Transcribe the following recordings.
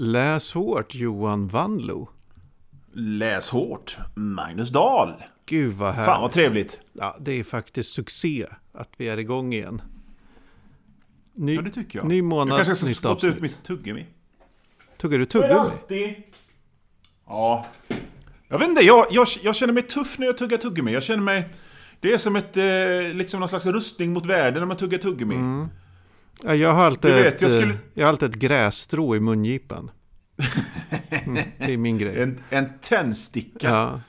Läs hårt Johan Vanlo. Läs hårt, Magnus Dahl. Gud vad härligt. Fan vad trevligt. Ja, det är faktiskt succé att vi är igång igen. Ny, Ja, det tycker jag. Ny månad, jag kanske ska spotta ut mitt tuggummi. Tuggar du tuggummi? alltid. Ja. Jag vet inte, jag, jag, jag känner mig tuff när jag tuggar tuggummi. Jag känner mig... Det är som ett, eh, liksom någon slags rustning mot världen när man tuggar tuggummi. Mm. Ja, jag, har alltid vet, ett, jag eh, skulle- jag har alltid ett grässtrå i mungipan. Mm, det är min grej. En, en tändsticka. Ja.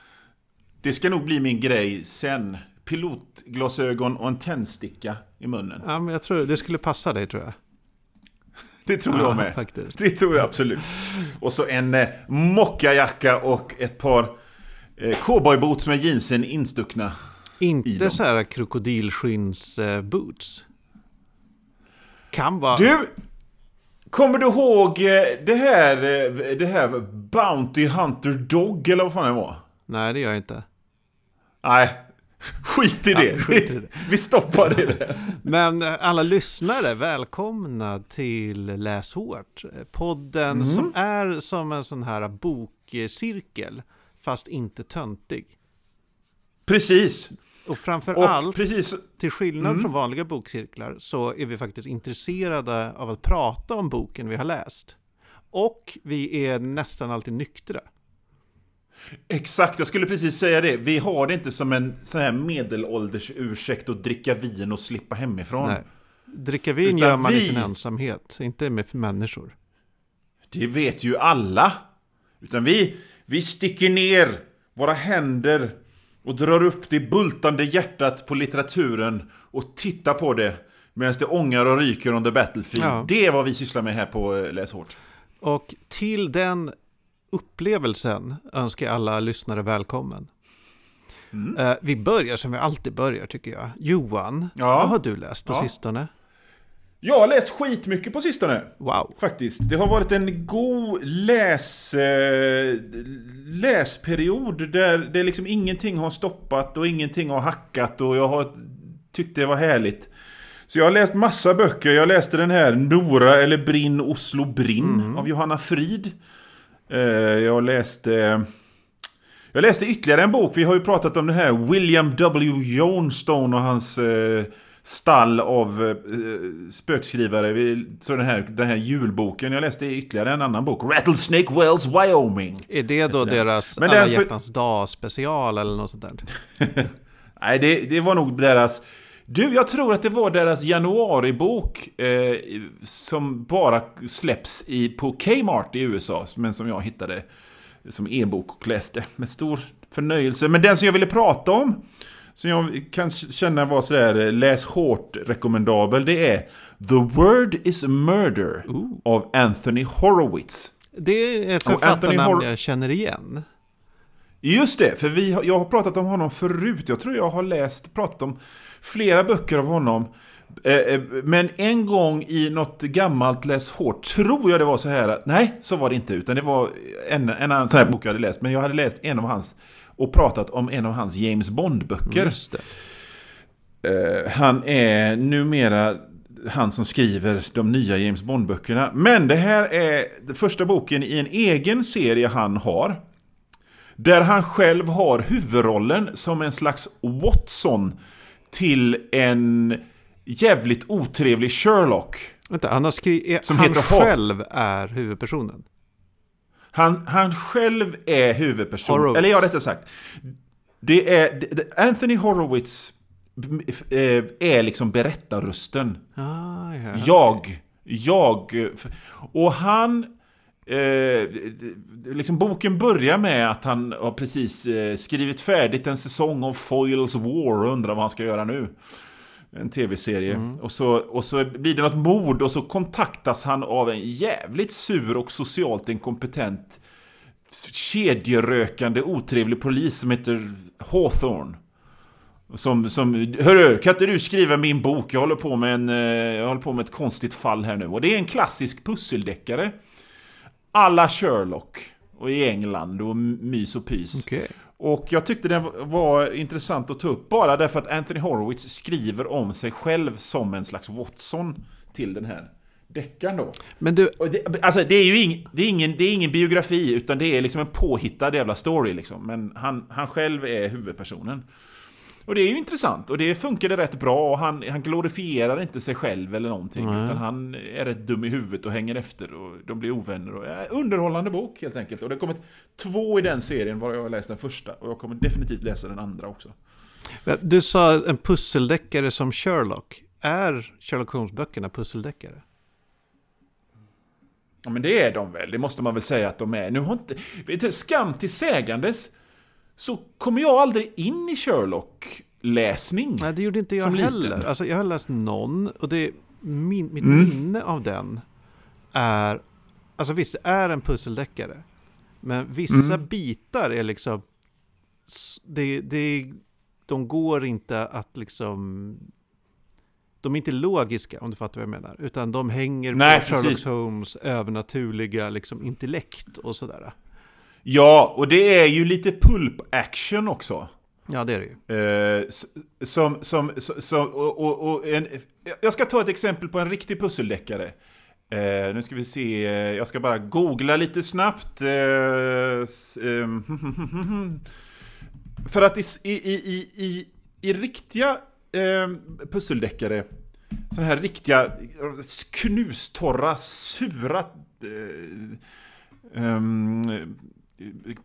Det ska nog bli min grej sen. Pilotglasögon och en tändsticka i munnen. ja, men jag tror det skulle passa dig tror jag. Det tror Ja, jag med. faktiskt. Det tror jag absolut. Och så en eh, mockajacka och ett par eh, cowboyboots med jeansen instuckna. Inte så här krokodilskins eh, boots. Kan vara... Du! Kommer du ihåg eh, det här, eh, det här Bounty Hunter Dog eller vad fan det var? Nej, det gör jag inte. Nej, skit i det. Ja, skit i det. Vi stoppar det. Men eh, alla lyssnare, välkomna till Läs hårt. Podden Mm. som är som en sån här bokcirkel, fast inte töntig. Precis. Och framför Och allt, precis. till skillnad Mm. från vanliga bokcirklar, så är vi faktiskt intresserade av att prata om boken vi har läst. Och vi är nästan alltid nyktra. Exakt, jag skulle precis säga det. Vi har det inte som en sån här medelålders ursäkt att dricka vin och slippa hemifrån. Nej. Dricka vin Utan gör man i vi- sin ensamhet, inte med människor. Det vet ju alla. Utan vi, vi sticker ner våra händer och drar upp det bultande hjärtat på litteraturen och tittar på det medan det ångar och ryker on the battlefield. Ja. Det är vad vi sysslar med här på eh, Läs hårt. Och till den upplevelsen önskar jag alla lyssnare välkommen. Mm. Eh, vi börjar som vi alltid börjar tycker jag. Johan, Ja. vad har du läst på Ja. sistone? Jag har läst skitmycket på sistone. Wow. Faktiskt. Det har varit en god läs, eh, läsperiod där det liksom ingenting har stoppat och ingenting har hackat och jag har tyckt det var härligt. Så jag har läst massa böcker. Jag läste den här Nora eller Brinn Oslo Brinn av Johanna Frid. Eh, jag läste... Jag läste ytterligare en bok. Vi har ju pratat om den här William W. Johnstone och hans eh, stall av eh, spökskrivare. Vi, så den här, den här julboken. Jag läste ytterligare en annan bok. Rattlesnake Wells, Wyoming. Är det då den. deras Men alla så- hjärtans dag special eller något sånt där? Nej, det, det var nog deras... Du, jag tror att det var deras januaribok eh, som bara släpps i, på Kmart i USA, men som jag hittade som e-bok och läste med stor förnöjelse. Men den som jag ville prata om, som jag kan känna var sådär eh, läs hårt rekommendabel, det är The Word is Murder av Anthony Horowitz. Det är ett författarnamn jag känner igen. Just det, för vi, jag har pratat om honom förut. Jag tror jag har läst, pratat om flera böcker av honom. Eh, eh, Men en gång i något gammalt Läs hårt, tror jag det var så här att, nej, så var det inte, utan det var en, en annan sån här bok jag hade läst, men jag hade läst en av hans, och pratat om en av hans James Bond-böcker. Eh, han är numera han som skriver de nya James Bond-böckerna. Men det här är den första boken i en egen serie han har. Där han själv har huvudrollen som en slags Watson till en jävligt otrevlig Sherlock. Vänta, han, har skri- är, Som han heter Hoff. själv är huvudpersonen. Han, han själv är huvudperson. Horowitz. Eller ja, rättare sagt. Det är, det- Anthony Horowitz eh, är liksom berättarrösten. Ah, ja. Jag, jag. Och han... Eh, liksom boken börjar med att han har precis eh, skrivit färdigt en säsong av Foils War och undrar vad han ska göra nu. En tv-serie. Och, så, och så blir det något mord och så kontaktas han av en jävligt sur och socialt inkompetent kedjerökande otrevlig polis som heter Hawthorne. Som, som, hörru, kan inte du skriva min bok? Jag håller, på med en, eh, jag håller på med ett konstigt fall här nu. Och det är en klassisk pusseldeckare. Alla Sherlock. Och i England och mys och pys. Okej. Och jag tyckte det var intressant att ta upp bara därför att Anthony Horowitz skriver om sig själv som en slags Watson till den här deckaren då. Men du, det, alltså det är ju ing, det är ingen, det är ingen biografi, utan det är liksom en påhittad jävla story liksom. Men han, han själv är huvudpersonen. Och det är ju intressant, och det funkade rätt bra, och han, han glorifierar inte sig själv eller någonting. Nej. Utan han är rätt dum i huvudet och hänger efter, och de blir ovänner. Och, äh, underhållande bok helt enkelt. Och det har kommit två i den serien, varav jag har läst den första. Och jag kommer definitivt läsa den andra också. du sa en pusseldeckare som Sherlock. Är Sherlock Holmes-böckerna pusseldeckare? Ja men det är de väl, det måste man väl säga att de är. Nu har inte, skam till sägandes så kommer jag aldrig in i Sherlock-läsning. Nej, det gjorde inte jag heller. liten. Alltså, jag har läst någon och det, min, mitt Mm. minne av den är... Alltså visst, det är en pusseldeckare. Men vissa Mm. bitar är liksom... Det, det, de går inte att liksom... De är inte logiska om du fattar vad jag menar. Utan de hänger Nej, på Sherlock precis. Holmes övernaturliga liksom, intellekt och sådär. Ja, och det är ju lite pulp action också. Ja, det är det ju. Eh, som, som, som, och, och, och en, jag ska ta ett exempel på en riktig pusseldeckare. Eh, nu ska vi se, jag ska bara googla lite snabbt. Eh, ehm, för att i, i, i, i, i, riktiga eh, pusseldeckare, sådana här riktiga knustorra, sura eh,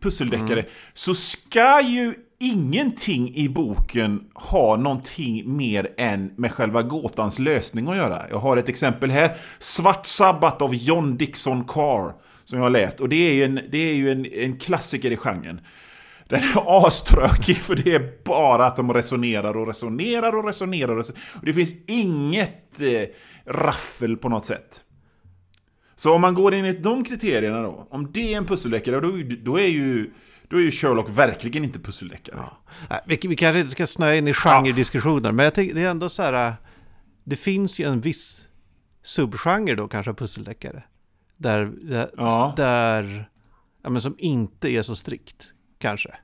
pusseldeckare, så ska ju ingenting i boken ha någonting mer än med själva gåtans lösning att göra. Jag har ett exempel här. Svart sabbat av John Dixon Carr, som jag har läst. Och det är ju en, det är ju en, en klassiker i genren. Den är aströkig för det är bara att de resonerar och resonerar och resonerar. Och, resonerar. och det finns inget eh, raffel på något sätt. Så om man går enligt de kriterierna då, om det är en pusseldeckare, då, då, är ju, då är ju Sherlock verkligen inte pusseldeckare. Ja. Vi, vi kanske inte ska snöa in i genrediskussioner, men jag tänker, det är ändå så här, det finns ju en viss subgenre då kanske pusseldeckare. Där, där, Ja. där ja, men som inte är så strikt, kanske.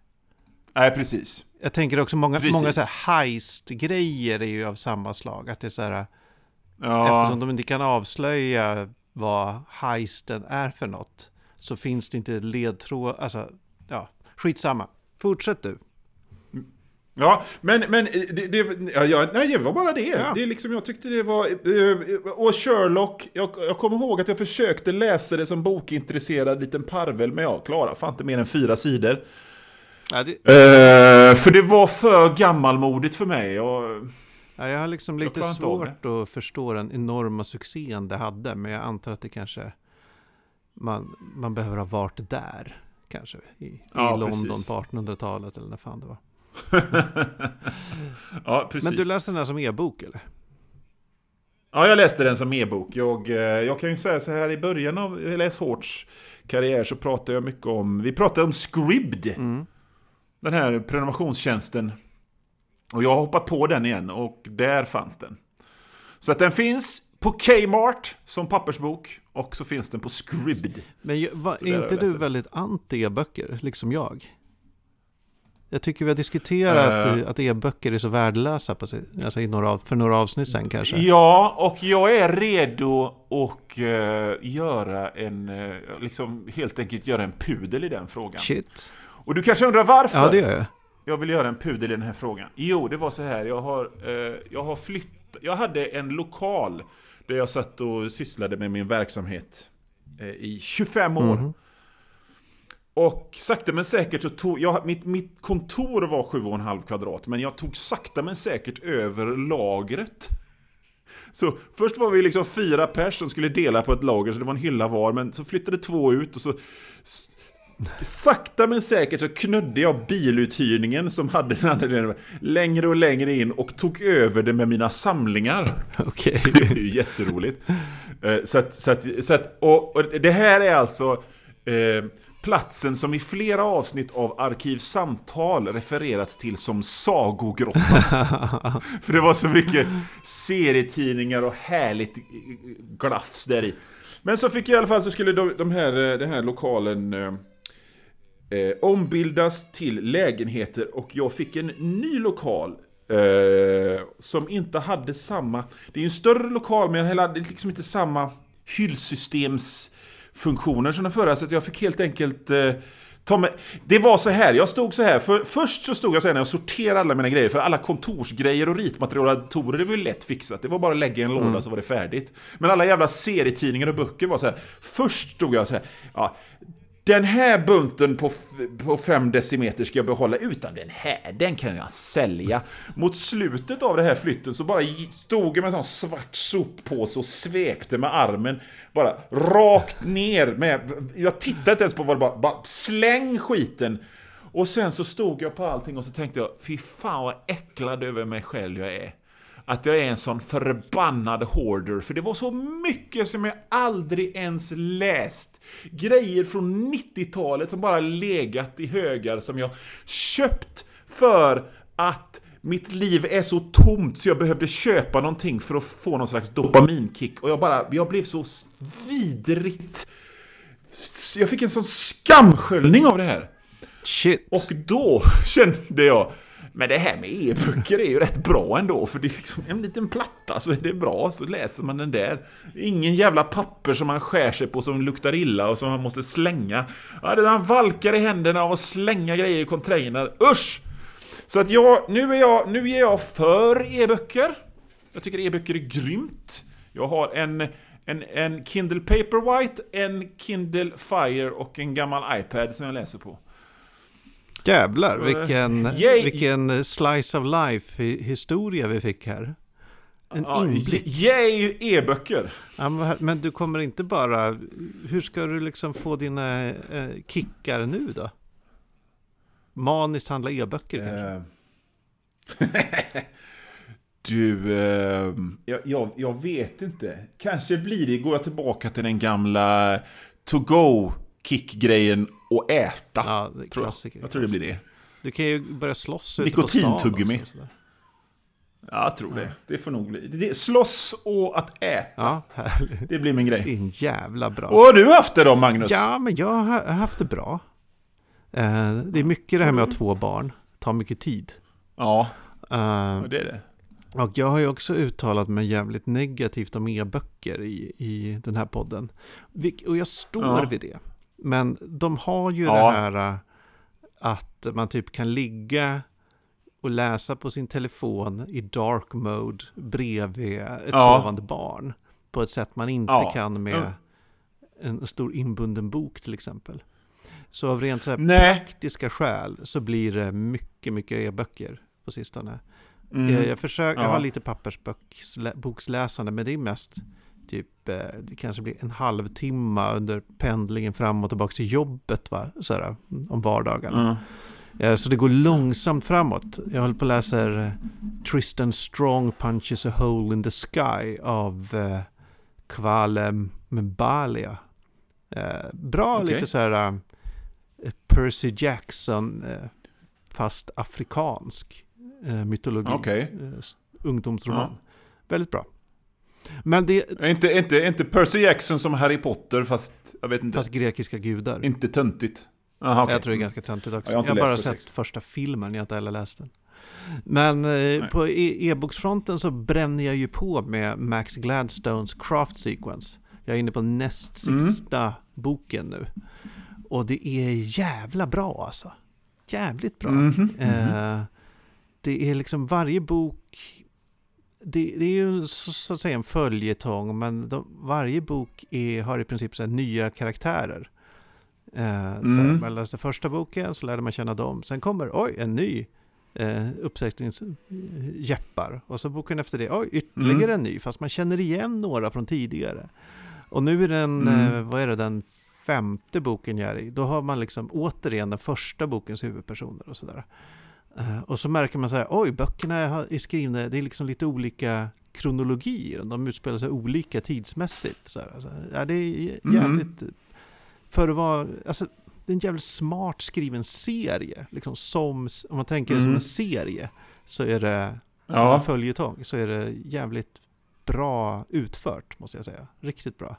Nej, precis. Jag tänker också många, Precis. många så här heist-grejer är ju av samma slag. Att det är så här, Ja, eftersom de inte kan avslöja vad heisten är för något, så finns det inte ledtråd, alltså, ja, skitsamma. Fortsätt du. ja men, men det, det, ja, nej, det var bara det. Ja. det liksom, jag tyckte det var... eh, Och Sherlock, jag, jag kommer ihåg att jag försökte läsa det som bokintresserad liten parvel, men jag klarade fan inte mer än fyra sidor. Ja, det, Eh, för det var för gammalmodigt för mig. Och, Ja, jag har liksom lite svårt att förstå den enorma succén det hade, men jag antar att det kanske man, man behöver ha varit där, kanske, i, i Ja, London precis. på 1800-talet eller när fan det var. ja, precis. Men du läste den här som e-bok eller? Ja, jag läste den som e-bok. Jag, eh, jag kan ju säga så här, i början av LS Hårts karriär så pratade jag mycket om, vi pratade om Scribd, Mm. den här prenumerationstjänsten. Och jag har hoppat på den igen och där fanns den. Så att den finns på Kmart som pappersbok och så finns den på Scribd. Men va, är inte du väldigt anti e-böcker, liksom jag? Jag tycker vi har diskuterat Eh. att- e-böcker är så värdelösa på sig, alltså några, för några avsnitt sen kanske. Ja, och jag är redo att eh, göra en, eh, liksom helt enkelt göra en pudel i den frågan. Shit. Och du kanske undrar varför? Ja, det gör jag. Jag vill göra en pudel i den här frågan. Jo, det var så här. Jag har, eh, jag har flyttat. Jag hade en lokal där jag satt och sysslade med min verksamhet eh, i 25 år. Mhm. Och sakta men säkert så tog jag, mitt, mitt kontor var 7,5 kvadrat, men jag tog sakta men säkert över lagret. Så först var vi liksom fyra pers som skulle dela på ett lager, så det var en hylla var, men så flyttade två ut och så Sakta men säkert så knödde jag biluthyrningen som hade den andra längre och längre in och tog över det med mina samlingar. Okej. Det är ju jätteroligt. Eh, Så att, så att, så att, och, och det här är alltså eh, platsen som i flera avsnitt av Arkivsamtal refererats till som Sagogrottan. För det var så mycket serietidningar och härligt glafs där i. Men så fick jag i alla fall så skulle de, de här, eh, den här lokalen eh, ombildas till lägenheter och jag fick en ny lokal eh, som inte hade samma... Det är en större lokal men den hade liksom inte samma hyllsystemsfunktioner som den förra, så jag fick helt enkelt eh, med... Det var så här, jag stod så här, för först så stod jag så här när jag sorterade alla mina grejer, för alla kontorsgrejer och ritmaterial och datorer, det var ju lätt fixat. Det var bara att lägga i en låda så var det färdigt. Men alla jävla serietidningar och böcker var så här, först stod jag så här, ja, den här bunten på, på fem decimeter ska jag behålla, utan den här, den kan jag sälja. Mot slutet av den här flytten så bara stod jag med en sån svart soppåse och svepte med armen, bara rakt ner med, jag tittade inte ens på vad det var, bara släng skiten. Och sen så stod jag på allting och så tänkte jag, fy fan vad äcklad över mig själv jag är att jag är en sån förbannad hoarder, för det var så mycket som jag aldrig ens läst. Grejer från 90-talet som bara legat i högar som jag köpt för att mitt liv är så tomt så jag behövde köpa någonting för att få någon slags dopaminkick. Och jag bara, jag blev så vidrigt... Jag fick en sån skamsköljning av det här. Shit. Och då kände jag, men det här med e-böcker är ju rätt bra ändå, för det är liksom en liten platta så är det bra, så läser man den där. Ingen jävla papper som man skär sig på som luktar illa och som man måste slänga. Ja, det där valkar i händerna av att slänga grejer i containrar. Usch! Så att jag, nu är jag, nu är jag för e-böcker. Jag tycker e-böcker är grymt. Jag har en, en, en Kindle Paperwhite, en Kindle Fire och en gammal iPad som jag läser på. Jävlar, så, vilken, yay. vilken slice of life historia vi fick här. En ja, inblick. Yay e-böcker! Ja, men du kommer inte bara... Hur ska du liksom få dina eh, kickar nu då? Maniskt handla e-böcker uh. kanske? du, eh, jag, jag, jag, vet inte. Kanske blir det, går jag tillbaka till den gamla to-go kick-grejen och äta. Ja, det är tror jag. jag tror det blir det. Du kan ju börja slåss ute Nikotintuggummi. Ja, jag tror det. Det får nog bli. Det, slåss och att äta. Ja, det blir min grej. Det är jävla bra. Och har du haft det då, Magnus? Ja, men jag har haft det bra. Eh, det är mycket det här med att ha två barn. Det tar mycket tid. Ja, uh, det är det. Och jag har ju också uttalat mig jävligt negativt om e-böcker i, i den här podden. Och jag står ja. vid det. Men de har ju ja. det här äh, att man typ kan ligga och läsa på sin telefon i dark mode bredvid ett ja. sovande barn. På ett sätt man inte ja. kan med en stor inbunden bok till exempel. Så av rent så praktiska skäl så blir det mycket, mycket e-böcker på sistone. Mm. Jag, försöker, ja. jag har lite pappersboksläsande men det är mest typ, eh, det kanske blir en halvtimme under pendlingen fram och tillbaka till jobbet va? Så här, om vardagarna. Mm. Så det går långsamt framåt. Jag håller på att läsa eh, Tristan Strong Punches a Hole in the Sky av Kvale Mbalia. Bra okay. lite så här Percy Jackson fast afrikansk mytologi. Okay. Ungdomsroman. Mm. Väldigt bra. Men det... Är inte, inte, inte Percy Jackson som Harry Potter fast, jag vet inte. Fast grekiska gudar. Inte töntigt. Aha, okay. Jag tror det är ganska töntigt också. jag har, jag har bara sett sex. första filmen, jag har inte heller läst den. Men eh, på e- e-boksfronten så bränner jag ju på med Max Gladstones Craft Sequence. Jag är inne på näst mm. sista mm. boken nu. Och det är jävla bra alltså. Jävligt bra. Mm -hmm. eh, det är liksom varje bok det, det, är ju så, så, att säga en följetong, men de, varje bok är, har i princip så nya karaktärer. Eh, mm. så man läste första boken så lärde man känna dem. Sen kommer, oj, en ny eh, uppsättningsjeppar. Och så boken efter det, oj, ytterligare mm. en ny, fast man känner igen några från tidigare. Och nu är den, mm. eh, vad är det, den femte boken jag är i. Då har man liksom återigen den första bokens huvudpersoner och sådär. Och så märker man så här, oj, böckerna är skrivna, det är liksom lite olika kronologier, de utspelar sig olika tidsmässigt. Så här. Alltså, ja, det är mm. jävligt, mm. för att vara, alltså, det är en jävligt smart skriven serie. Liksom som, om man tänker mm. det som en serie, så är det, ja. en följetong, så är det jävligt bra utfört, måste jag säga. Riktigt bra.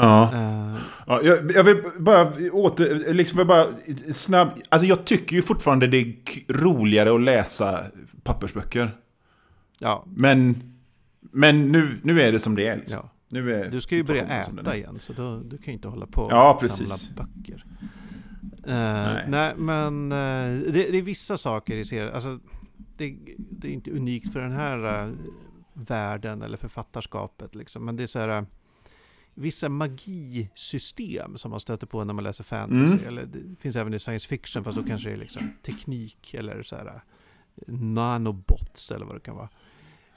Ja. Uh, ja jag, jag, vill bara åter, liksom bara snabb, alltså jag tycker ju fortfarande det är roligare att läsa pappersböcker. Ja. Men, men nu, nu är det som det är. Liksom. Ja. Nu är du ska ju börja äta igen, så då, du kan ju inte hålla på och ja, precis. samla böcker. Uh, nej. nej. men uh, det, det, är vissa saker i serien. Alltså, det, det, är inte unikt för den här uh, världen eller författarskapet. Liksom. Men det är så här, vissa magisystem som man stöter på när man läser fantasy. Mm. Eller det finns även i science fiction, fast då kanske det är liksom teknik eller så här, nanobots eller vad det kan vara.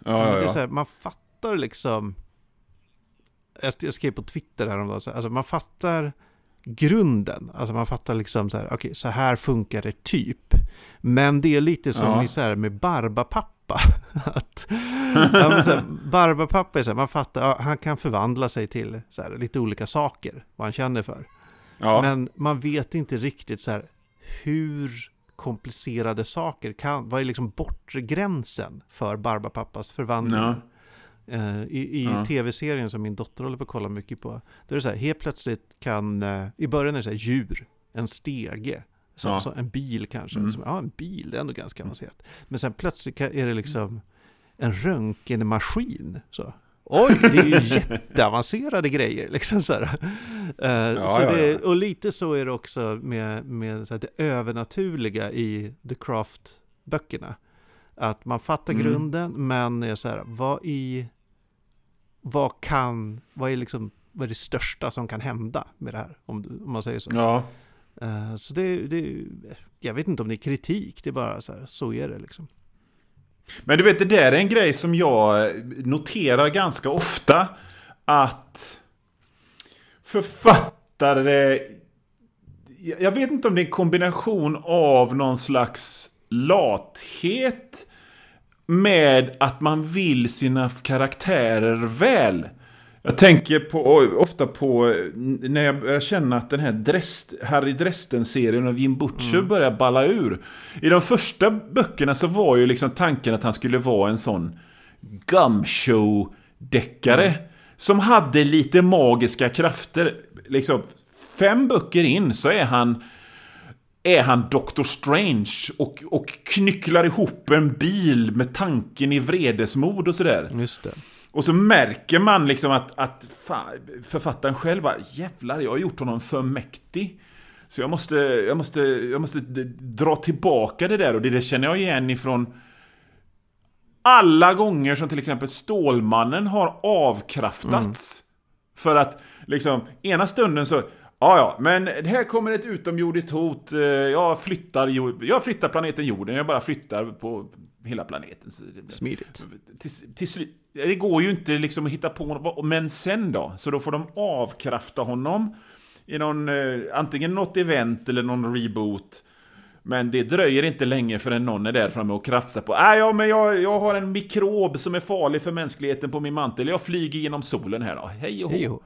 Ja, ja, ja. Det är så här, man fattar liksom jag skrev på Twitter häromdagen, alltså man fattar grunden. Alltså man fattar liksom så här, okay, så här funkar det typ. Men det är lite som ja. så här med Barbapappa. att, ja, så här, Barbapappa är så här, man fattar, ja, han kan förvandla sig till så här, lite olika saker, vad han känner för. Ja. Men man vet inte riktigt så här, hur komplicerade saker kan, vad är liksom bortre gränsen för Barbapappas förvandling? Uh, I i ja. tv-serien som min dotter håller på att kolla mycket på. Då är det så här, helt plötsligt kan, uh, i början är det så här, djur, en stege, så, ja. så en bil kanske. Mm. Så, ja, en bil, det är ändå ganska avancerat. Men sen plötsligt är det liksom en röntgenmaskin. Så. Oj, det är ju jätteavancerade grejer. Liksom så uh, ja, så det, och lite så är det också med, med så här, det övernaturliga i The Craft-böckerna. Att man fattar mm. grunden, men är så här, vad i vad kan, vad är liksom, vad är det största som kan hända med det här? Om, om man säger så. Ja. Uh, så det, det, jag vet inte om det är kritik, det är bara så här, så är det liksom. Men du vet, det där är en grej som jag noterar ganska ofta. Att författare... Jag vet inte om det är en kombination av någon slags lathet med att man vill sina karaktärer väl. Jag tänker på, ofta på när jag börjar känna att den här Drest, Harry Dresden-serien av Jim Butcher mm. börjar balla ur. I de första böckerna så var ju liksom tanken att han skulle vara en sån gumshow-deckare. Mm. Som hade lite magiska krafter. Liksom, fem böcker in så är han är han Doctor Strange och, och knycklar ihop en bil med tanken i vredesmod och sådär. Just det. Och så märker man liksom att, att fan, författaren själv bara jävlar, jag har gjort honom för mäktig. Så jag måste, jag måste, jag måste dra tillbaka det där och det, det känner jag igen ifrån alla gånger som till exempel Stålmannen har avkraftats. Mm. För att liksom, ena stunden så Ja, ja, men här kommer ett utomjordiskt hot. Eh, jag flyttar, jag flyttar planeten jorden, jag bara flyttar på hela planeten. Smidigt. Till, till, det går ju inte liksom att hitta på Men sen då? Så då får de avkrafta honom i någon, eh, antingen något event eller någon reboot. Men det dröjer inte länge förrän någon är där framme och krafsar på äh, ja, men jag, jag har en mikrob som är farlig för mänskligheten på min mantel. Jag flyger genom solen här då. Hej och hå.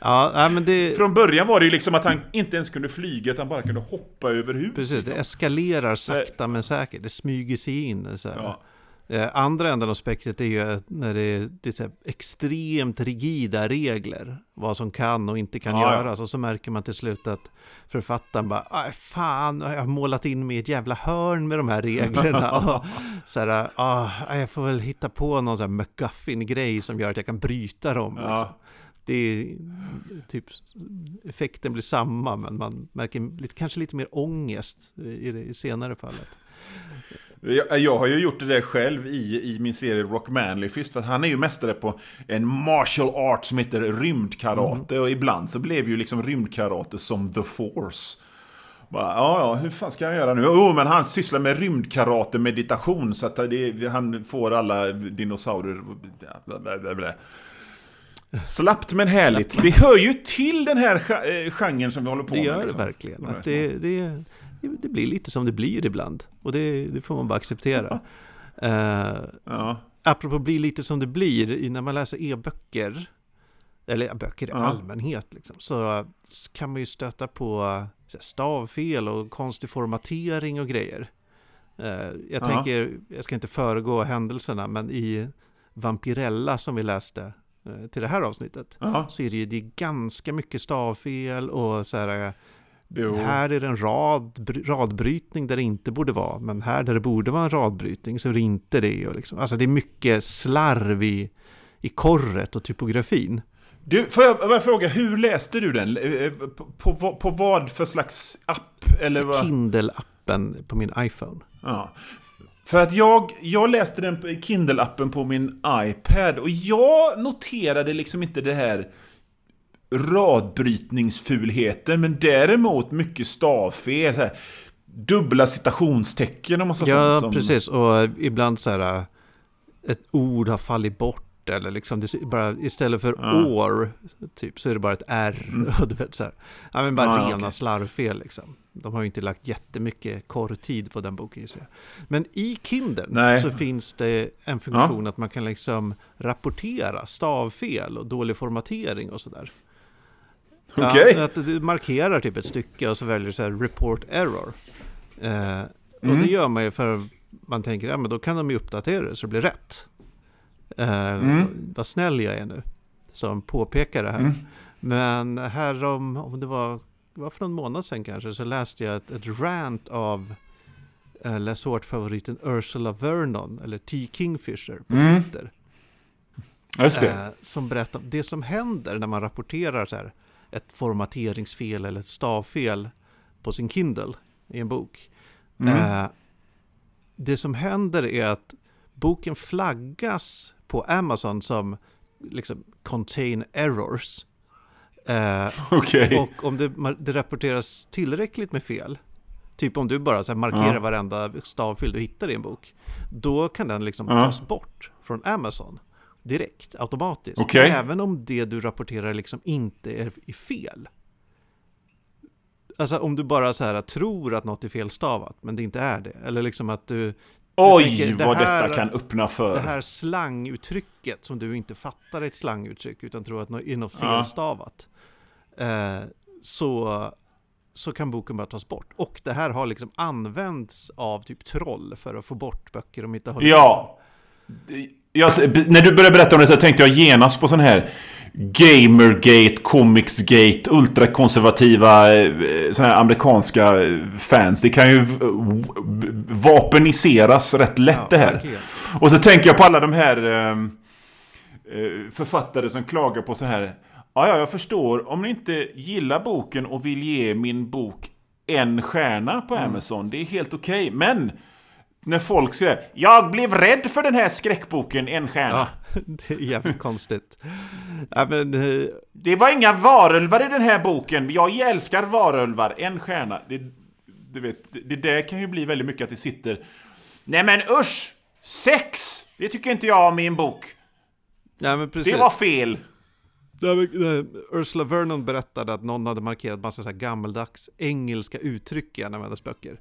Ja, men det... Från början var det ju liksom att han inte ens kunde flyga, utan bara kunde hoppa över huset. Precis, det liksom. eskalerar sakta men säkert. Det smyger sig in. Så ja. Eh, andra änden av spektret är ju när det är, det är extremt rigida regler. Vad som kan och inte kan ja, göras. Och så märker man till slut att författaren bara, fan, jag har målat in mig i ett jävla hörn med de här reglerna. och så här, ah, jag får väl hitta på någon sån här McGuffin-grej som gör att jag kan bryta dem. Ja. Liksom det är typ effekten blir samma men man märker lite, kanske lite mer ångest i det i senare fallet. Jag, jag, har ju gjort det där själv i, i min serie Rock Manly Fist, för han är ju mästare på en martial art som heter rymdkarate, mm. och ibland så blev ju liksom rymdkarate som the force. Bara, ja, ja, hur fan ska jag göra nu? Jo, oh, men han sysslar med rymdkarate meditation så att det, han får alla dinosaurier... Bla, bla, bla, Slappt men härligt. Det hör ju till den här eh, genren som vi håller på med. Det gör liksom. det verkligen. Att det, det, det, blir lite som det blir ibland. Och det, det får man bara acceptera. uh, ja. Apropå bli lite som det blir, när man läser e-böcker, eller böcker i ja. allmänhet, liksom, så kan man ju stöta på stavfel och konstig formatering och grejer. Uh, jag ja. tänker, jag ska inte föregå händelserna, men i Vampirella som vi läste Eh, till det här avsnittet Aha. så är det ju det är ganska mycket stavfel och så här eh, jo. Här är det en rad, radbrytning där det inte borde vara, men här där det borde vara en radbrytning så är det inte det. Och liksom, alltså det är mycket slarv i, i korret och typografin. Du, får jag bara fråga, hur läste du den? På, på, på vad för slags app? Eller vad? Kindle-appen på min iPhone. Ja. För att jag, jag läste den Kindle-appen på min iPad och jag noterade liksom inte det här radbrytningsfulheten, men däremot mycket stavfel. Här, dubbla citationstecken och massa ja, sånt. Ja, precis. Och ibland så här, ett ord har fallit bort eller liksom, bara, istället för ja. år, typ, så är det bara ett R. Mm. du vet, så här. Ja, men bara ja, rena okay. slarvfel liksom. De har ju inte lagt jättemycket korrtid på den boken. Så. Men i Kindle så finns det en funktion ja. att man kan liksom rapportera stavfel och dålig formatering och sådär. Okay. Ja, att du markerar typ ett stycke och så väljer du så här report error. Eh, och mm. det gör man ju för man tänker, ja men då kan de ju uppdatera det så det blir rätt. Eh, mm. Vad snäll jag är nu, som påpekar det här. Mm. Men här om, om det var, var för någon månad sedan kanske, så läste jag ett, ett rant av eh, läsårt-favoriten Ursula Vernon, eller T. Kingfisher på mm. Twitter. Just det. Eh, som berättar det som händer när man rapporterar så här, ett formateringsfel eller ett stavfel på sin Kindle i en bok. Mm. Eh, det som händer är att boken flaggas på Amazon som liksom contain errors. Eh, okay. Och om det, det, rapporteras tillräckligt med fel, typ om du bara så markerar ja. varenda stavfel du hittar i en bok, då kan den liksom ja. tas bort från Amazon direkt, automatiskt. Okay. Även om det du rapporterar liksom inte är, fel. Alltså om du bara så här tror att något är felstavat, men det inte är det. Eller liksom att du... Oj, tänker, vad det här, detta kan öppna för. Det här slanguttrycket som du inte fattar är ett slanguttryck, utan tror att det är något felstavat. Ja. Eh, så, så kan boken bara tas bort. Och det här har liksom använts av typ troll för att få bort böcker de inte har Ja! Jag, när du började berätta om det så tänkte jag genast på sån här Gamergate, Comicsgate, ultrakonservativa eh, såna amerikanska fans. Det kan ju vapeniseras rätt lätt ja, det här. Verkligen. Och så tänker jag på alla de här ehm, eh, författare som klagar på så här. Ja, ja, jag förstår. Om ni inte gillar boken och vill ge min bok en stjärna på mm. Amazon, det är helt okej. Okay. Men när folk säger Jag blev rädd för den här skräckboken, en stjärna. Ja, det är jävligt konstigt. Ja, men, uh... Det var inga varulvar i den här boken. Jag älskar varulvar, en stjärna. Det, du vet, det där kan ju bli väldigt mycket att det sitter... Nej men usch! Sex! Det tycker inte jag om i en bok. Ja. Det var fel. Ursula Vernon berättade att någon hade markerat massa så här gammaldags engelska uttryck i en av hennes böcker.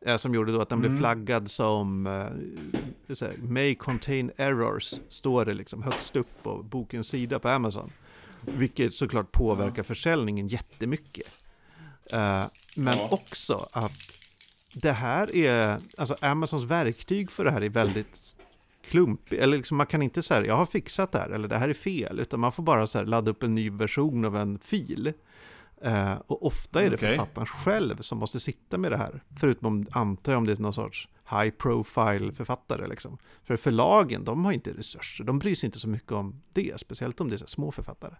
Eh, som gjorde då att den mm. blev flaggad som eh, May contain errors, står det liksom högst upp på bokens sida på Amazon. Vilket såklart påverkar ja. försäljningen jättemycket. Eh, men ja. också att det här är, alltså Amazons verktyg för det här är väldigt klumpigt. Eller liksom man kan inte säga, jag har fixat det här, eller det här är fel, utan man får bara så här, ladda upp en ny version av en fil. Eh, och ofta är det okay. författaren själv som måste sitta med det här. Förutom, antar jag, om det är någon sorts high profile författare. Liksom. För förlagen, de har inte resurser. De bryr sig inte så mycket om det, speciellt om det är så små författare.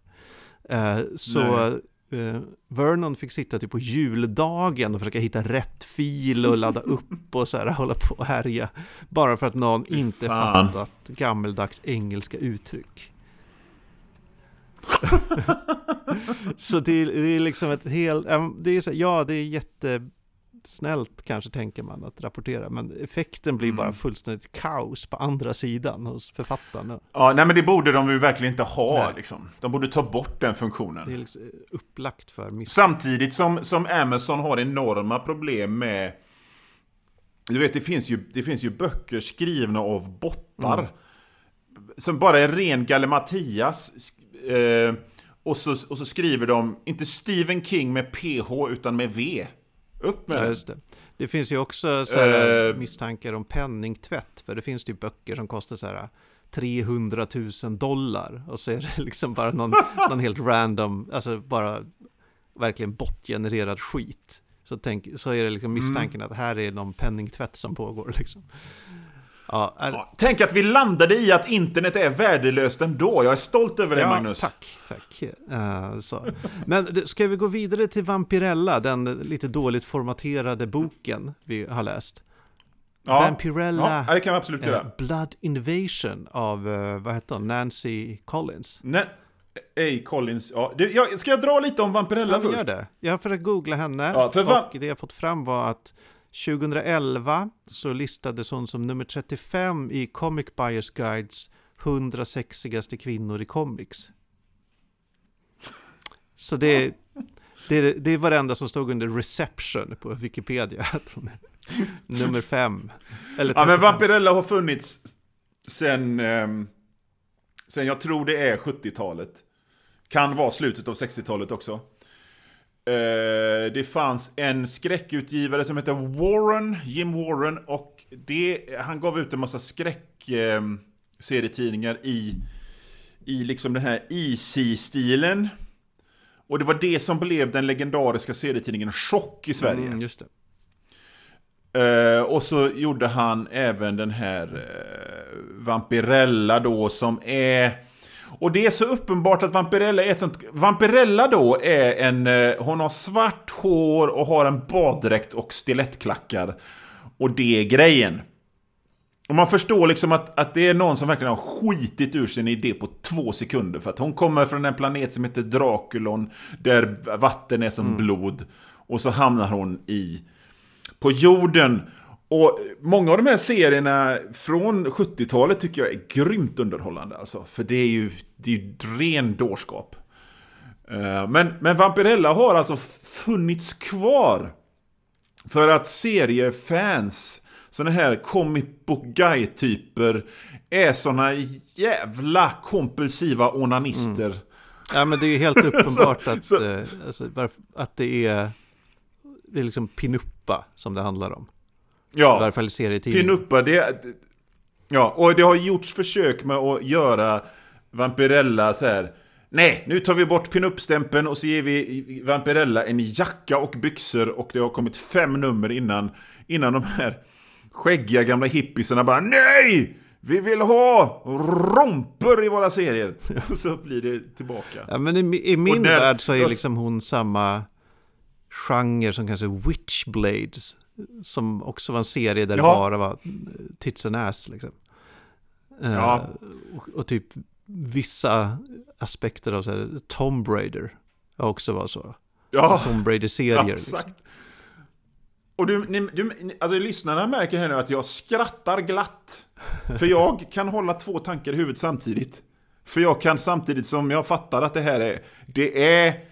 Eh, så eh, Vernon fick sitta typ på juldagen och försöka hitta rätt fil och ladda upp och så här, hålla på och härja. Bara för att någon inte Fan. fattat gammeldags engelska uttryck. så det är, det är, liksom ett helt, det är så, ja det är jättesnällt kanske tänker man att rapportera, men effekten blir mm. bara fullständigt kaos på andra sidan hos författarna. Ja, nej men det borde de ju verkligen inte ha liksom. De borde ta bort den funktionen. Det är liksom upplagt för miss. Samtidigt som, som Amazon har enorma problem med du vet, det finns ju, det finns ju böcker skrivna av bottar. Mm. Som bara är ren gallimatias Eh, och, så, och så skriver de, inte Stephen King med PH utan med V. Upp med ja, det. det. Det finns ju också så här, uh, misstankar om penningtvätt. För det finns ju böcker som kostar så här 300 000 dollar. Och så är det liksom bara någon, någon helt random, alltså bara verkligen botgenererad skit. Så, tänk, så är det liksom misstanken mm. att här är någon penningtvätt som pågår liksom. Ja, ja, tänk att vi landade i att internet är värdelöst ändå. Jag är stolt över det, ja, Magnus. Tack, tack. Uh. Men ska vi gå vidare till Vampirella, den lite dåligt formaterade boken vi har läst? Ja, Vampirella, ja, det kan vi absolut göra. Uh, Blood Invasion av, uh, vad heter hon, Nancy Collins. Nej. A. Collins, ja. Du, jag, ska jag dra lite om Vampirella ja, först? Gör det. Jag har försökt googla henne ja, för och det jag fått fram var att 2011 så listades hon som nummer 35 i Comic Buyers Guides 100 sexigaste kvinnor i comics. Så det, det, det var det enda som stod under reception på Wikipedia. nummer 5. ja, men Vampirella har funnits sen, eh, sen jag tror det är 70-talet. Kan vara slutet av 60-talet också. Uh, det fanns en skräckutgivare som heter Warren, Jim Warren, och det, han gav ut en massa skräckserietidningar uh, i, i liksom den här Easy-stilen. Och det var det som blev den legendariska serietidningen Chock i Sverige. Mm, just det. Uh, och så gjorde han även den här Vampirella då som är och det är så uppenbart att Vampirella är ett sånt... Vampirella då är en... Eh, hon har svart hår och har en baddräkt och stilettklackar. Och det är grejen. Och man förstår liksom att, att det är någon som verkligen har skitit ur sin idé på två sekunder. För att hon kommer från en planet som heter Draculon, där vatten är som mm. blod. Och så hamnar hon i... På jorden. Och många av de här serierna från 70-talet tycker jag är grymt underhållande. Alltså, för det är ju, det är ju ren dårskap. Eh, men, men Vampirella har alltså funnits kvar. För att seriefans, sådana här comic book guy-typer, är såna jävla kompulsiva onanister. Mm. Ja men det är ju helt uppenbart så, att, så, eh, alltså, att det är, det är liksom pinuppa som det handlar om. Ja, I varje fall i serietidningen. Pinuppa, det... Ja, och det har gjorts försök med att göra Vampirella så här. Nej, nu tar vi bort pinup-stämpeln och så ger vi Vampirella en jacka och byxor och det har kommit fem nummer innan, innan de här skäggiga gamla hippisarna bara NEJ! Vi vill ha romper i våra serier! Och så blir det tillbaka. Ja, men i, i min där, värld så är liksom hon samma genre som kanske Witchblades som också var en serie där ja. det bara var tits and ass. Liksom. Eh, ja. Uh, och, och, typ vissa aspekter av så här, Tomb Raider också var så. Ja, Tomb Raider-serier. Ja, liksom. Och du, ni, du, alltså lyssnarna märker här nu att jag skrattar glatt. För jag kan hålla två tankar i huvudet samtidigt. För jag kan samtidigt som jag fattar att det här är, det är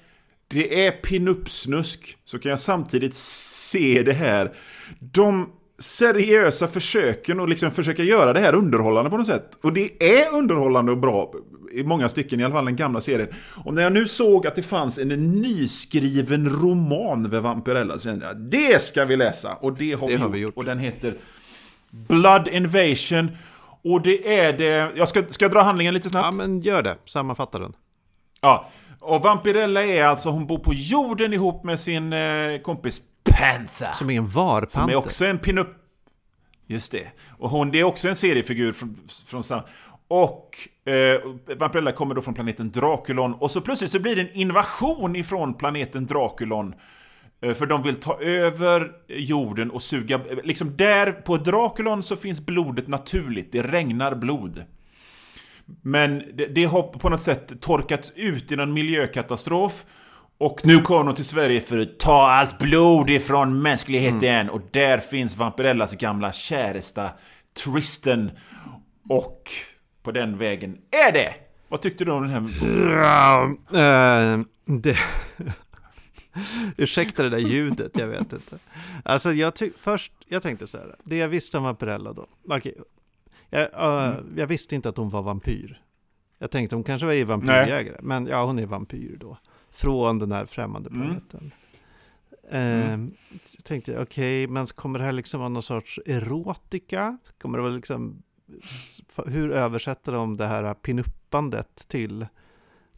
det är pinup-snusk, så kan jag samtidigt se det här. De seriösa försöken att liksom försöka göra det här underhållande på något sätt. Och det är underhållande och bra i många stycken, i alla fall den gamla serien. Och när jag nu såg att det fanns en nyskriven roman med Vampirella så jag det ska vi läsa. Och det har, det vi, har gjort. vi gjort. Och den heter Blood Invasion. Och det är det... Jag ska, ska jag dra handlingen lite snabbt? Ja, men gör det. Sammanfatta den. Ja. Och Vampirella är alltså, hon bor på jorden ihop med sin eh, kompis Panther. Som är en varpanter. Som är också en pinup... Just det. Och hon, det är också en seriefigur från, från samma... Och eh, Vampirella kommer då från planeten Draculon. Och så plötsligt så blir det en invasion ifrån planeten Draculon. Eh, för de vill ta över jorden och suga... Liksom där på Draculon så finns blodet naturligt. Det regnar blod. Men det, det har på något sätt torkats ut i någon miljökatastrof. Och nu kommer de till Sverige för att ta allt blod ifrån mänskligheten. Mm. Och där finns Vampirellas gamla käresta Tristan. Och på den vägen är det! Vad tyckte du om den här Ja, uh, det... Ursäkta det där ljudet, jag vet inte. Alltså jag tyck, först, jag tänkte så här, det jag visste om Vampirella då, okej, jag, uh, mm. jag visste inte att hon var vampyr. Jag tänkte hon kanske var vampyrjägare, men ja, hon är vampyr då. Från den här främmande mm. planeten. Mm. Uh, tänkte jag, okej, okay, men kommer det här liksom vara någon sorts erotika? Kommer det vara liksom, hur översätter de det här pinuppandet till,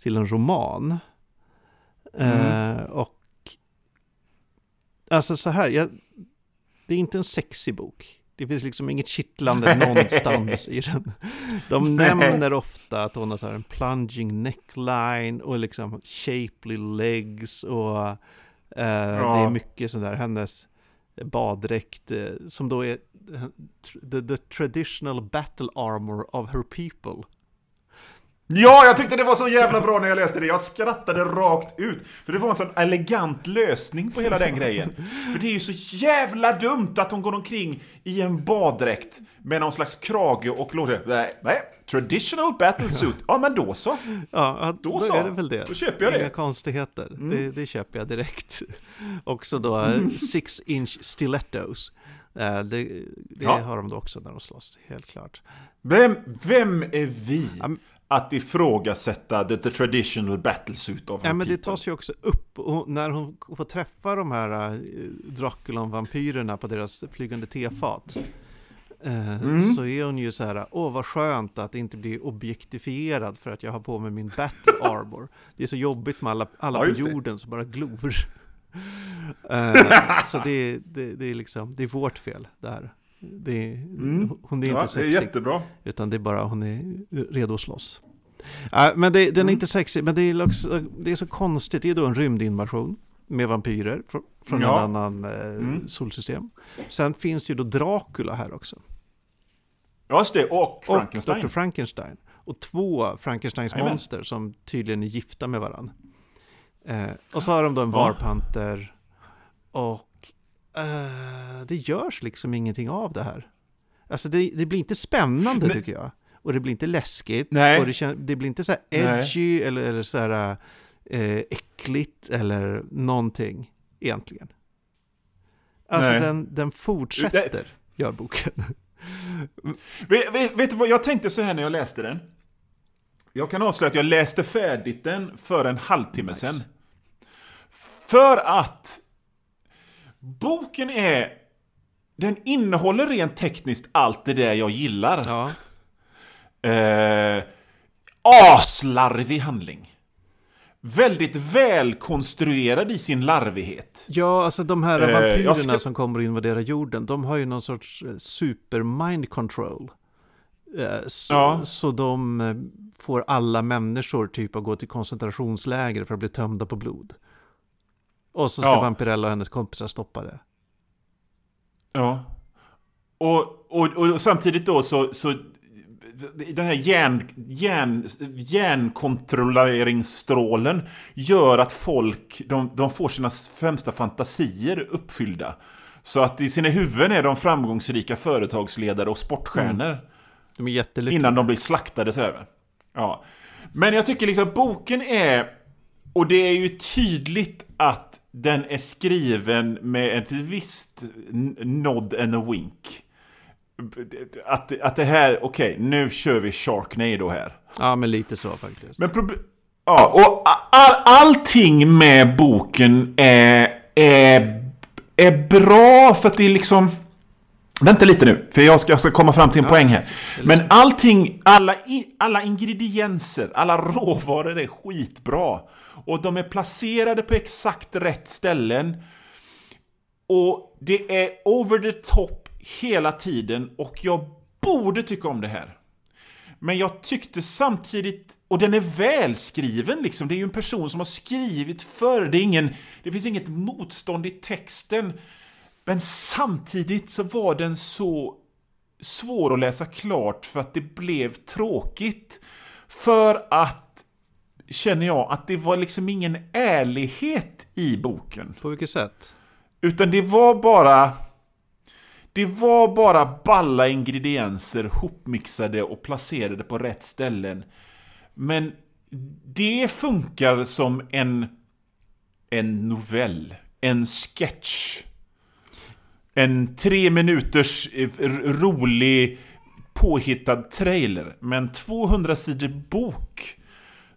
till en roman? Uh, och, alltså så här, jag, det är inte en sexig bok. Det finns liksom inget kittlande någonstans i den. De nämner ofta att hon har så en plunging neckline och liksom shapely legs och eh, ja. det är mycket sådär, hennes baddräkt eh, som då är the, the traditional battle armor of her people. Ja, jag tyckte det var så jävla bra när jag läste det. Jag skrattade rakt ut. För det var en sån elegant lösning på hela den grejen. För det är ju så jävla dumt att hon går omkring i en baddräkt med någon slags krage och låter... Nej, traditional battle suit. Ja, men då så. Ja, då, då så. är det väl det. Då köper jag det. Inga konstigheter. Mm. Det, det, köper jag direkt. Också då mm. six inch stilettos. Eh, det, det ja. har de då också när de slåss, helt klart. Vem, vem är vi? Att ifrågasätta the, the traditional battlesuit of Ja, men det tas ju också upp och när hon får träffa de här uh, Draculon-vampyrerna på deras flygande tefat. Uh, mm. Så är hon ju så här, åh vad skönt att inte bli objektifierad för att jag har på mig min battle armor. Det är så jobbigt med alla, alla ja, på jorden som bara glor. uh, så det, det, det, är liksom, det är vårt fel det här. Det mm. Hon är inte ja, sexig. Jättebra. Utan det är bara hon är redo att slåss. Äh, men det, den är mm. inte sexig, men det är, också, det är så konstigt. Det är då en rymdinvasion med vampyrer från, från ja. en annan eh, mm. solsystem. Sen finns ju då Dracula här också. Ja, just det. Och Frankenstein. Och Dr. Frankenstein. Och två Frankensteins Amen. monster som tydligen är gifta med varandra. Eh, och så har de då en varpanter och uh, det görs liksom ingenting av det här. Alltså det, det blir inte spännande Nej. tycker jag. Och det blir inte läskigt. Nej. Och det, det blir inte så här edgy eller, eller så här uh, äckligt eller någonting egentligen. Alltså den, den fortsätter, det... gör boken. vet, vet, vet, du vad, jag tänkte så här när jag läste den. Jag kan avslöja att jag läste färdigt den för en halvtimme nice. sedan. För att Boken är... Den innehåller rent tekniskt allt det där jag gillar. Ja. Eh, aslarvig handling. Väldigt välkonstruerad i sin larvighet. Ja, alltså de här eh, vampyrerna ska... som kommer och invaderar jorden, de har ju någon sorts eh, super mind control. Eh, så, ja. så de eh, får alla människor typ att gå till koncentrationsläger för att bli tömda på blod. Och så ska ja. Vampirella och hennes kompisar stoppa det. Ja. Och, och, och samtidigt då så, så den här järn, järn, järnkontrolleringsstrålen gör att folk de, de får sina främsta fantasier uppfyllda. Så att i sina huvuden är de framgångsrika företagsledare och sportstjärnor. Mm. De är jättelyckliga. Innan de blir slaktade sådär. Ja. Men jag tycker liksom boken är... Och det är ju tydligt att den är skriven med ett visst nod and a wink. Att, att det här, okej, okay, nu kör vi Sharknado här. Ja, men lite så faktiskt. Men Ja, och all, allting med boken är, är, är bra för att det är liksom... Vänta lite nu, för jag ska, jag ska komma fram till en ja, poäng här. Men allting, alla, alla ingredienser, alla råvaror är skitbra. Och de är placerade på exakt rätt ställen. Och det är over the top hela tiden och jag borde tycka om det här. Men jag tyckte samtidigt, och den är välskriven liksom, det är ju en person som har skrivit förr, det, är ingen, det finns inget motstånd i texten. Men samtidigt så var den så svår att läsa klart för att det blev tråkigt. För att känner jag att det var liksom ingen ärlighet i boken. På vilket sätt? Utan det var bara... Det var bara balla ingredienser hopmixade och placerade på rätt ställen. Men det funkar som en... En novell. En sketch. En tre minuters eh, rolig påhittad trailer. Men 200 sidor bok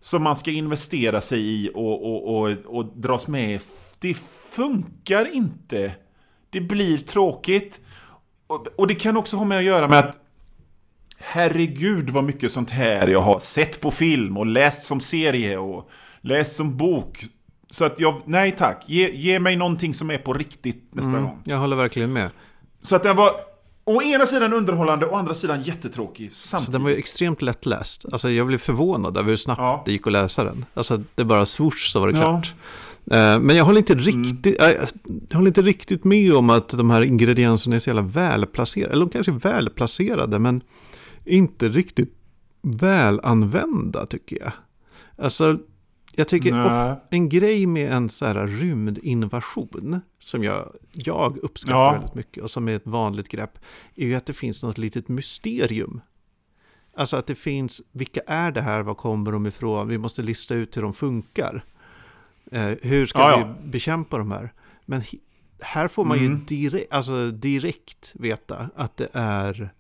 som man ska investera sig i och, och, och, och dras med Det funkar inte. Det blir tråkigt. Och, och det kan också ha med att göra med att Herregud vad mycket sånt här jag har sett på film och läst som serie och läst som bok. Så att jag, nej tack, ge, ge mig någonting som är på riktigt nästa mm, gång. Jag håller verkligen med. Så att det var, å ena sidan underhållande, å andra sidan jättetråkig. Samtidigt. Så den var ju extremt lättläst. Alltså jag blev förvånad över hur snabbt ja. det gick att läsa den. Alltså det bara swoosh så var det klart. Ja. Eh, men jag håller, inte riktigt, mm. jag håller inte riktigt med om att de här ingredienserna är så jävla välplacerade. Eller de kanske är välplacerade, men inte riktigt välanvända tycker jag. Alltså, jag tycker en grej med en så här rymdinvasion som jag, jag uppskattar ja. väldigt mycket och som är ett vanligt grepp är ju att det finns något litet mysterium. Alltså att det finns, vilka är det här, var kommer de ifrån, vi måste lista ut hur de funkar. Eh, hur ska ja, vi ja. bekämpa de här? Men här får man mm. ju direkt, alltså direkt veta att det är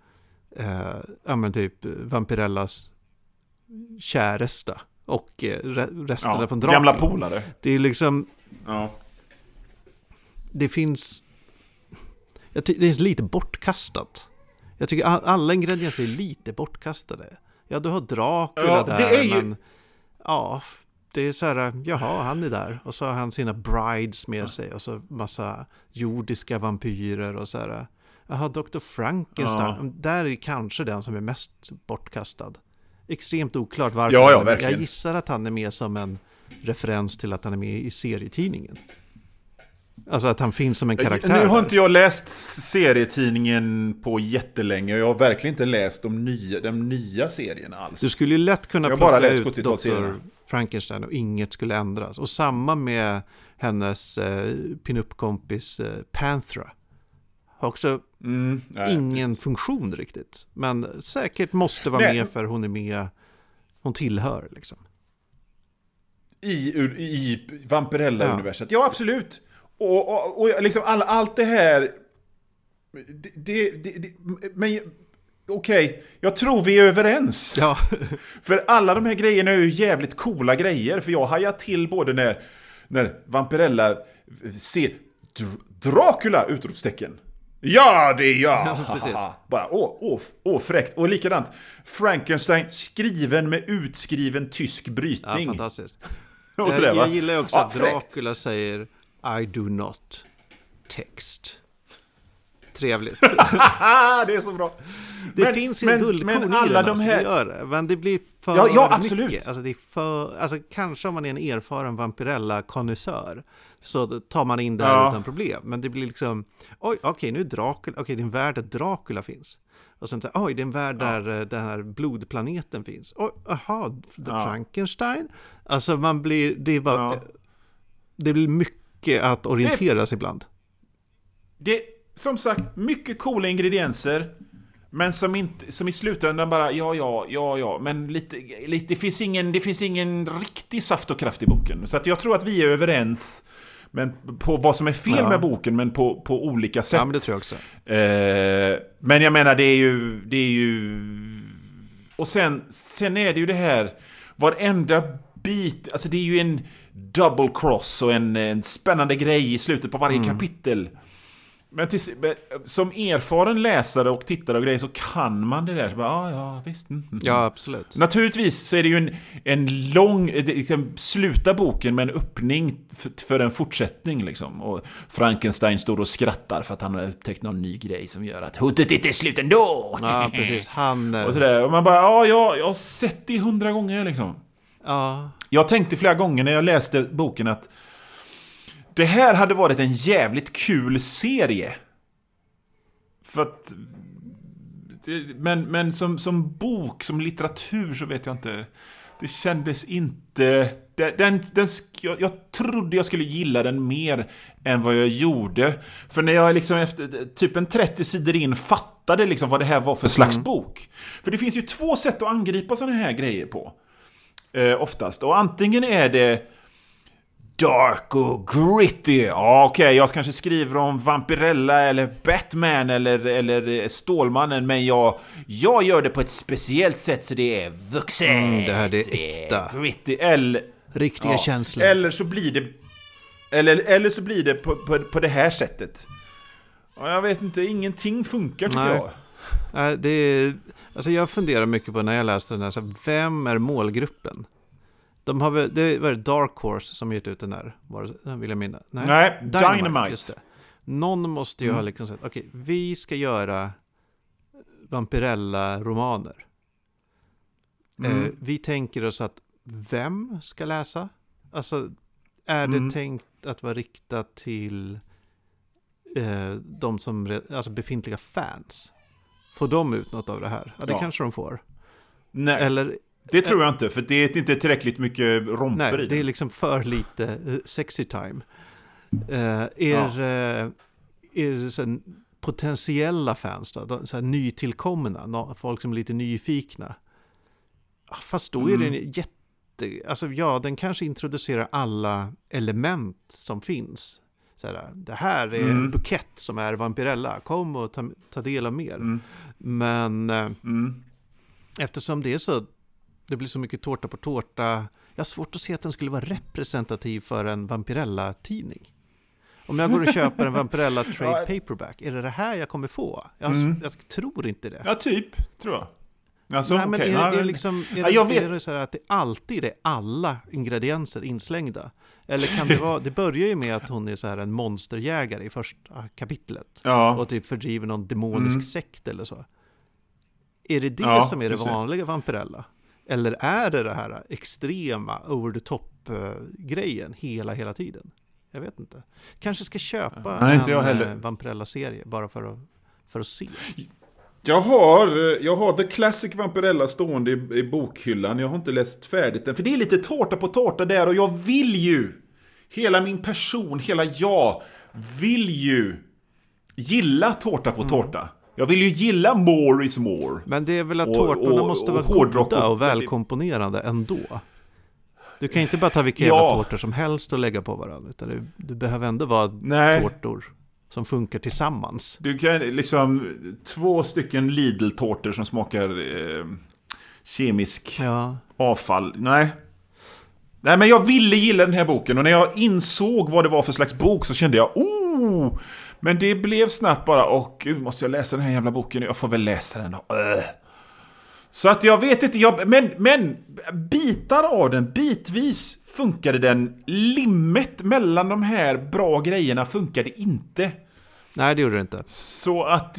eh, ja, men typ Vampirellas käresta och eh, resterna ja, från Dracula. Gamla polare. Det är liksom... Ja. Det finns... det är lite bortkastat. Jag tycker alla ingredienser är lite bortkastade. Ja, du har Dracula ja, där, det är ju... men... Ja, det är så här, jaha, han är där. Och så har han sina brides med sig och så massa jordiska vampyrer och så här. Jaha, Dr. Frankenstein, ja. där är kanske den som är mest bortkastad extremt oklart varför. Ja, ja, verkligen. Jag gissar att han är med som en referens till att han är med i serietidningen. Alltså att han finns som en karaktär. Nu har inte jag läst serietidningen på jättelänge och jag har verkligen inte läst de nya, de nya serierna alls. Du skulle ju lätt kunna plocka bara ut Dr. Frankenstein och inget skulle ändras. Och samma med hennes eh, pinup-kompis eh, Panthera. Har också mm, nej, ingen precis. funktion riktigt. Men säkert måste vara nej. med för hon är med, hon tillhör liksom. I, i Vampirella-universet, ja. ja. absolut. Och, och, och liksom all, allt det här... Det, det, det, men okej, okay, jag tror vi är överens. Ja. för alla de här grejerna är ju jävligt coola grejer. För jag hajar till både när, när Vampirella ser Dracula! Utropstecken. Ja, det är jag! Ja, Bara åh, åh, åh, fräckt. Och likadant, Frankenstein skriven med utskriven tysk brytning. Ja, fantastiskt. och sådär, jag, jag gillar också ja, att Dracula säger I do not text. Trevligt. det är så bra. Det men, finns en guldkorn i den, de här... gör. Men det blir för ja, ja, absolut. mycket. Alltså, det är för, alltså, kanske om man är en erfaren Vampirella-konnässör så tar man in det här ja. utan problem. Men det blir liksom, oj, okej, okay, nu är Dracula, okej, okay, det är en värld där Dracula finns. Och sen, oj, det är en värld där ja. Eh, den här blodplaneten finns. Oj, aha, ja. Frankenstein? Alltså man blir, det är bara, ja. det blir mycket att orientera sig ibland. Det, som sagt, mycket coola ingredienser. Men som, inte, som i slutändan bara, ja, ja, ja, ja, men lite, lite, det, finns ingen, det finns ingen riktig saft och kraft i boken. Så att jag tror att vi är överens men på vad som är fel ja. med boken, men på, på olika sätt. Ja, men det tror jag också. Eh, men jag menar, det är ju... Det är ju... Och sen, sen är det ju det här, varenda bit, alltså det är ju en double cross och en, en spännande grej i slutet på varje mm. kapitel. Men till, som erfaren läsare och tittare och grejer så kan man det där. Så bara, ja, ja, visst. Mm, mm. Ja, absolut. Naturligtvis så är det ju en, en lång... Liksom, sluta boken med en öppning för, för, en fortsättning liksom. Och Frankenstein står och skrattar för att han har upptäckt någon ny grej som gör att hotet inte är slut ändå. Ja, precis. Han... och sådär. Och man bara, ja, ja, jag har sett det hundra gånger liksom. Ja. Jag tänkte flera gånger när jag läste boken att det här hade varit en jävligt kul serie. För att... Men, men som, som bok, som litteratur så vet jag inte. Det kändes inte... Den, den, jag, jag trodde jag skulle gilla den mer än vad jag gjorde. För när jag liksom efter typ en 30 sidor in fattade liksom vad det här var för slags mm. bok. För det finns ju två sätt att angripa sådana här grejer på. Eh, oftast. Och antingen är det dark och gritty. Ja, Okej, okay, jag kanske skriver om Vampirella eller Batman eller, eller Stålmannen, men jag, jag gör det på ett speciellt sätt så det är vuxet. Mm, det här det är äkta. Gritty, eller... Riktiga ja, känslor. Eller så blir det... Eller, eller så blir det på, på, på det här sättet. Ja, jag vet inte, ingenting funkar tycker Nej. jag. Nej, det är, alltså jag funderar mycket på när jag läste den här, så vem är målgruppen? De har väl, det var Dark Horse som gett ut den där, var, vill jag minna. Nej, Nej Dynamite. Dynamite. Någon måste ju mm. ha liksom sagt, okej, okay, vi ska göra Vampirella-romaner. Mm. Eh, vi tänker oss att vem ska läsa? Alltså, är det Mm. tänkt att vara riktat till eh, de som, alltså befintliga fans? Får de ut något av det här? Ja, det Ja. kanske de får. Nej, Eller, det tror jag inte, för det är inte tillräckligt mycket romper nej, i det är det. liksom för lite eh, sexy time. Eh, er, eh, er så här, potentiella fans då, de, så här, nytillkomna, folk som är lite nyfikna. Ah, Fast då är det Mm. en jätte, alltså ja, den kanske introducerar alla element som finns. Så här, det här är en Mm. bukett som är Vampirella, kom och ta, ta del av mer. Mm. Men Mm. eftersom det är så, det blir så mycket tårta på tårta, jag har svårt att se att den skulle vara representativ för en Vampirella-tidning. Om jag går och köper en Vampirella Trade Ja. Paperback, är det det här jag kommer få? Jag, Mm. jag tror inte det. Ja, typ, tror jag. Alltså, Nej, men okej. är, Ja, är, liksom, är, Ja, det, vet. är det så här att det alltid är alla ingredienser inslängda? Eller kan det vara, det börjar ju med att hon är så här en monsterjägare i första kapitlet. Ja. Och typ fördriver någon demonisk Mm. sekt eller så. Är det det Ja, som är det det. vanliga Vampirella? Eller är det det här extrema over the top eh, grejen hela, hela tiden? Jag vet inte. Kanske ska köpa Nej, inte jag en heller. eh, Vampirella-serie bara för att, för att se. Jag har, eh, jag har The Classic Vampirella stående i, i bokhyllan. Jag har inte läst färdigt den. För det är lite tårta på tårta där och jag vill ju, hela min person, hela jag, vill ju gilla tårta Mm. på tårta. Jag vill ju gilla more is more. Men det är väl att Och- tårtorna och- måste vara goda och- och välkomponerande ändå. Du kan inte bara ta vilka Ja. jävla tårtor som helst och lägga på varandra. Utan det, du behöver ändå vara Nej. tårtor som funkar tillsammans. Du kan liksom, två stycken Lidl-tårtor som smakar eh, kemisk Ja, avfall. Nej. Nej, men jag ville gilla den här boken och när jag insåg vad det var för slags bok så kände jag oh! Men det blev snabbt bara, åh gud, måste jag läsa den här jävla boken? Jag får väl läsa den då. Öh. Så att jag vet inte, jag, men, men bitar av den, bitvis funkade den. Limmet mellan de här bra grejerna funkade inte. nej det gjorde det inte. Så att,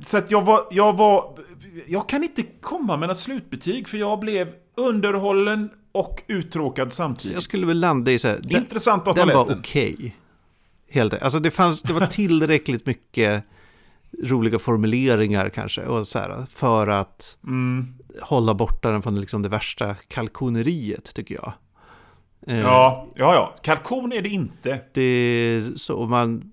så att jag var, jag var, jag kan inte komma med något slutbetyg för jag blev underhållen och uttråkad Så samtidigt. jag skulle väl landa i så här, Intressant att ha den läst var den. okej. Helt Alltså det, fanns, det var tillräckligt mycket roliga formuleringar kanske. Och så här, för att Mm. hålla borta den från liksom det värsta kalkoneriet tycker jag. Eh, Ja, ja, ja. Kalkon är det inte. Det är så man...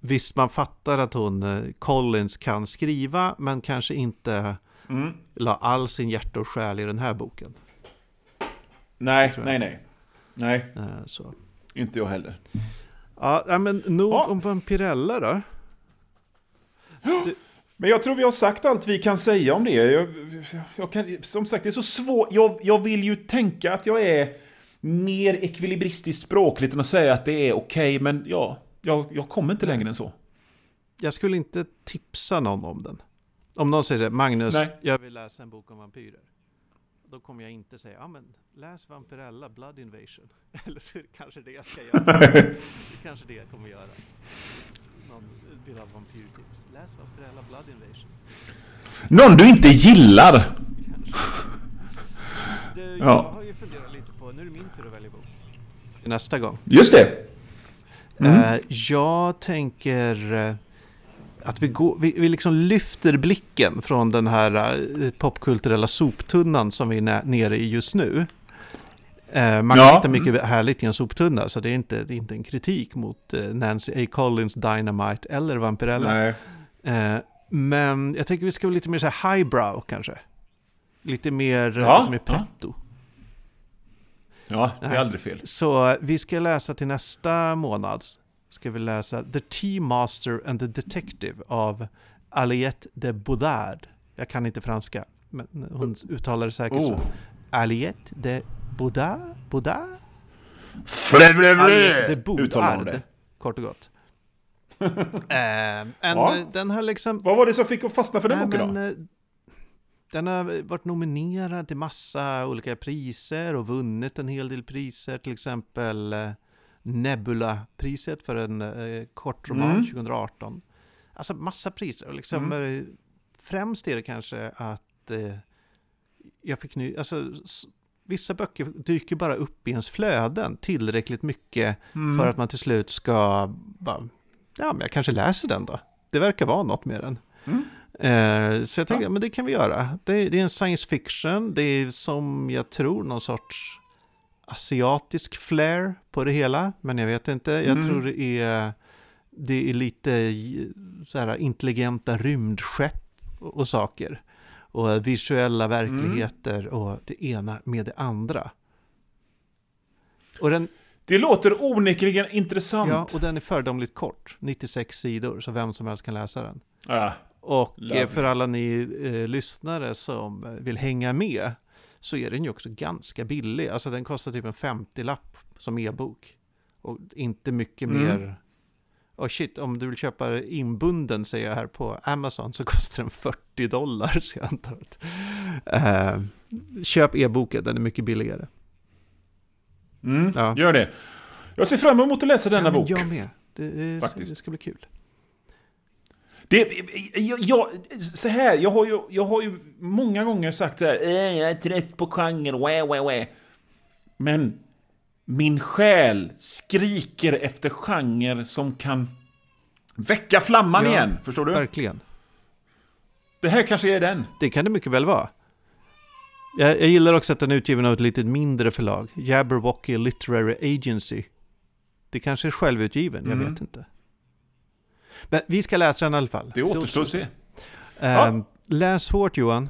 Visst, man fattar att hon, eh, Collins, kan skriva, men kanske inte Mm. la all sin hjärta och själ i den här boken. Nej, nej, nej. Nej, Eh, Så. inte jag heller. Ja, men nog Ja. om Vampirella då. Men jag tror vi har sagt allt vi kan säga om det. Jag, jag kan, som sagt, det är så svårt. Jag, jag vill ju tänka att jag är mer ekvilibristiskt språkligt än att säga att det är okej, men ja, jag, jag kommer inte längre än så. Jag skulle inte tipsa någon om den. Om någon säger så här, Magnus, Nej. jag vill läsa en bok om vampyrer. Då kommer jag inte säga, ja men läs Vampirella, Blood Invasion. Eller så är det kanske det jag ska göra. det kanske det jag kommer göra. Någon vill ha vampyrtips. Läs Vampirella, Blood Invasion. Någon du inte gillar! Du, Ja. Jag har ju funderat lite på, nu är det min tur att välja bok. Nästa gång. Just det! Mm. Eh, jag tänker eh, att vi, går, vi, vi liksom lyfter blicken från den här eh, popkulturella soptunnan som vi är nere i just nu. Eh, man kan Ja. hitta mycket härligt i en soptunna, så det är inte, det är inte en kritik mot eh, Nancy A. Collins, Dynamite eller Vampirella. Nej. Men jag tänker vi ska vara lite mer så här highbrow kanske. Lite mer, Ja, lite mer ja. pretto. Ja, det är aldrig fel. Så vi ska läsa till nästa månad. Ska vi läsa The Tea Master and the Detective av Aliette de Baudard. Jag kan inte franska, men hon uttalar det säkert Oh. så. Aliette de Baudard? Baudard? Aliette de Baudard, kort och gott. Eh, en, Ja. Den har liksom... Vad var det som fick att fastna för den Nej, boken men, då? eh, Den har varit nominerad till massa olika priser och vunnit en hel del priser. Till exempel eh, Nebula-priset för en eh, kort roman Mm. 2018. Alltså massa priser liksom eh, främst är det kanske att eh, jag fick ny, alltså vissa böcker dyker bara upp i ens flöden tillräckligt mycket mm. för att man till slut ska bara, ja men jag kanske läser den då. Det verkar vara något med den. Mm. Eh, så jag tänkte, ja. men det kan vi göra. Det, det, är en science fiction, det är som jag tror någon sorts asiatisk flair på det hela, men jag vet inte. Jag mm. tror det är, det är lite så här intelligenta rymdskepp och saker. Och visuella verkligheter mm. och det ena med det andra. Och den, det låter onekligen intressant. Ja, och den är föredömligt kort. 96 sidor, så vem som helst kan läsa den. Ah, och eh, för alla ni eh, lyssnare som vill hänga med så är den ju också ganska billig. Alltså den kostar typ en 50-lapp som e-bok. Och inte mycket mm. mer. Och shit, om du vill köpa inbunden säger jag här på Amazon så kostar den 40 dollar. Så jag antar att, uh, köp e-boken, den är mycket billigare. Mm, ja. Gör det. Jag ser fram emot att läsa denna ja, bok. Jag med. Det, det, det ska bli kul. Det, jag, jag, så här, jag har, ju, jag har ju många gånger sagt så här, äh, jag är trött på genre, wä, wä, wä. Men min själ skriker efter genre som kan väcka flamman ja, igen. Förstår du? Verkligen. Det här kanske är den. Det kan det mycket väl vara. Jag, jag gillar också att den är utgiven av ett lite mindre förlag. Jabberwocky Literary Agency. Det kanske är självutgiven, jag mm. vet inte. Men vi ska läsa den i alla fall. Det återstår att se. Uh, ja. Läs hårt Johan.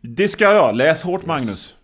Det ska jag. Läs hårt Magnus.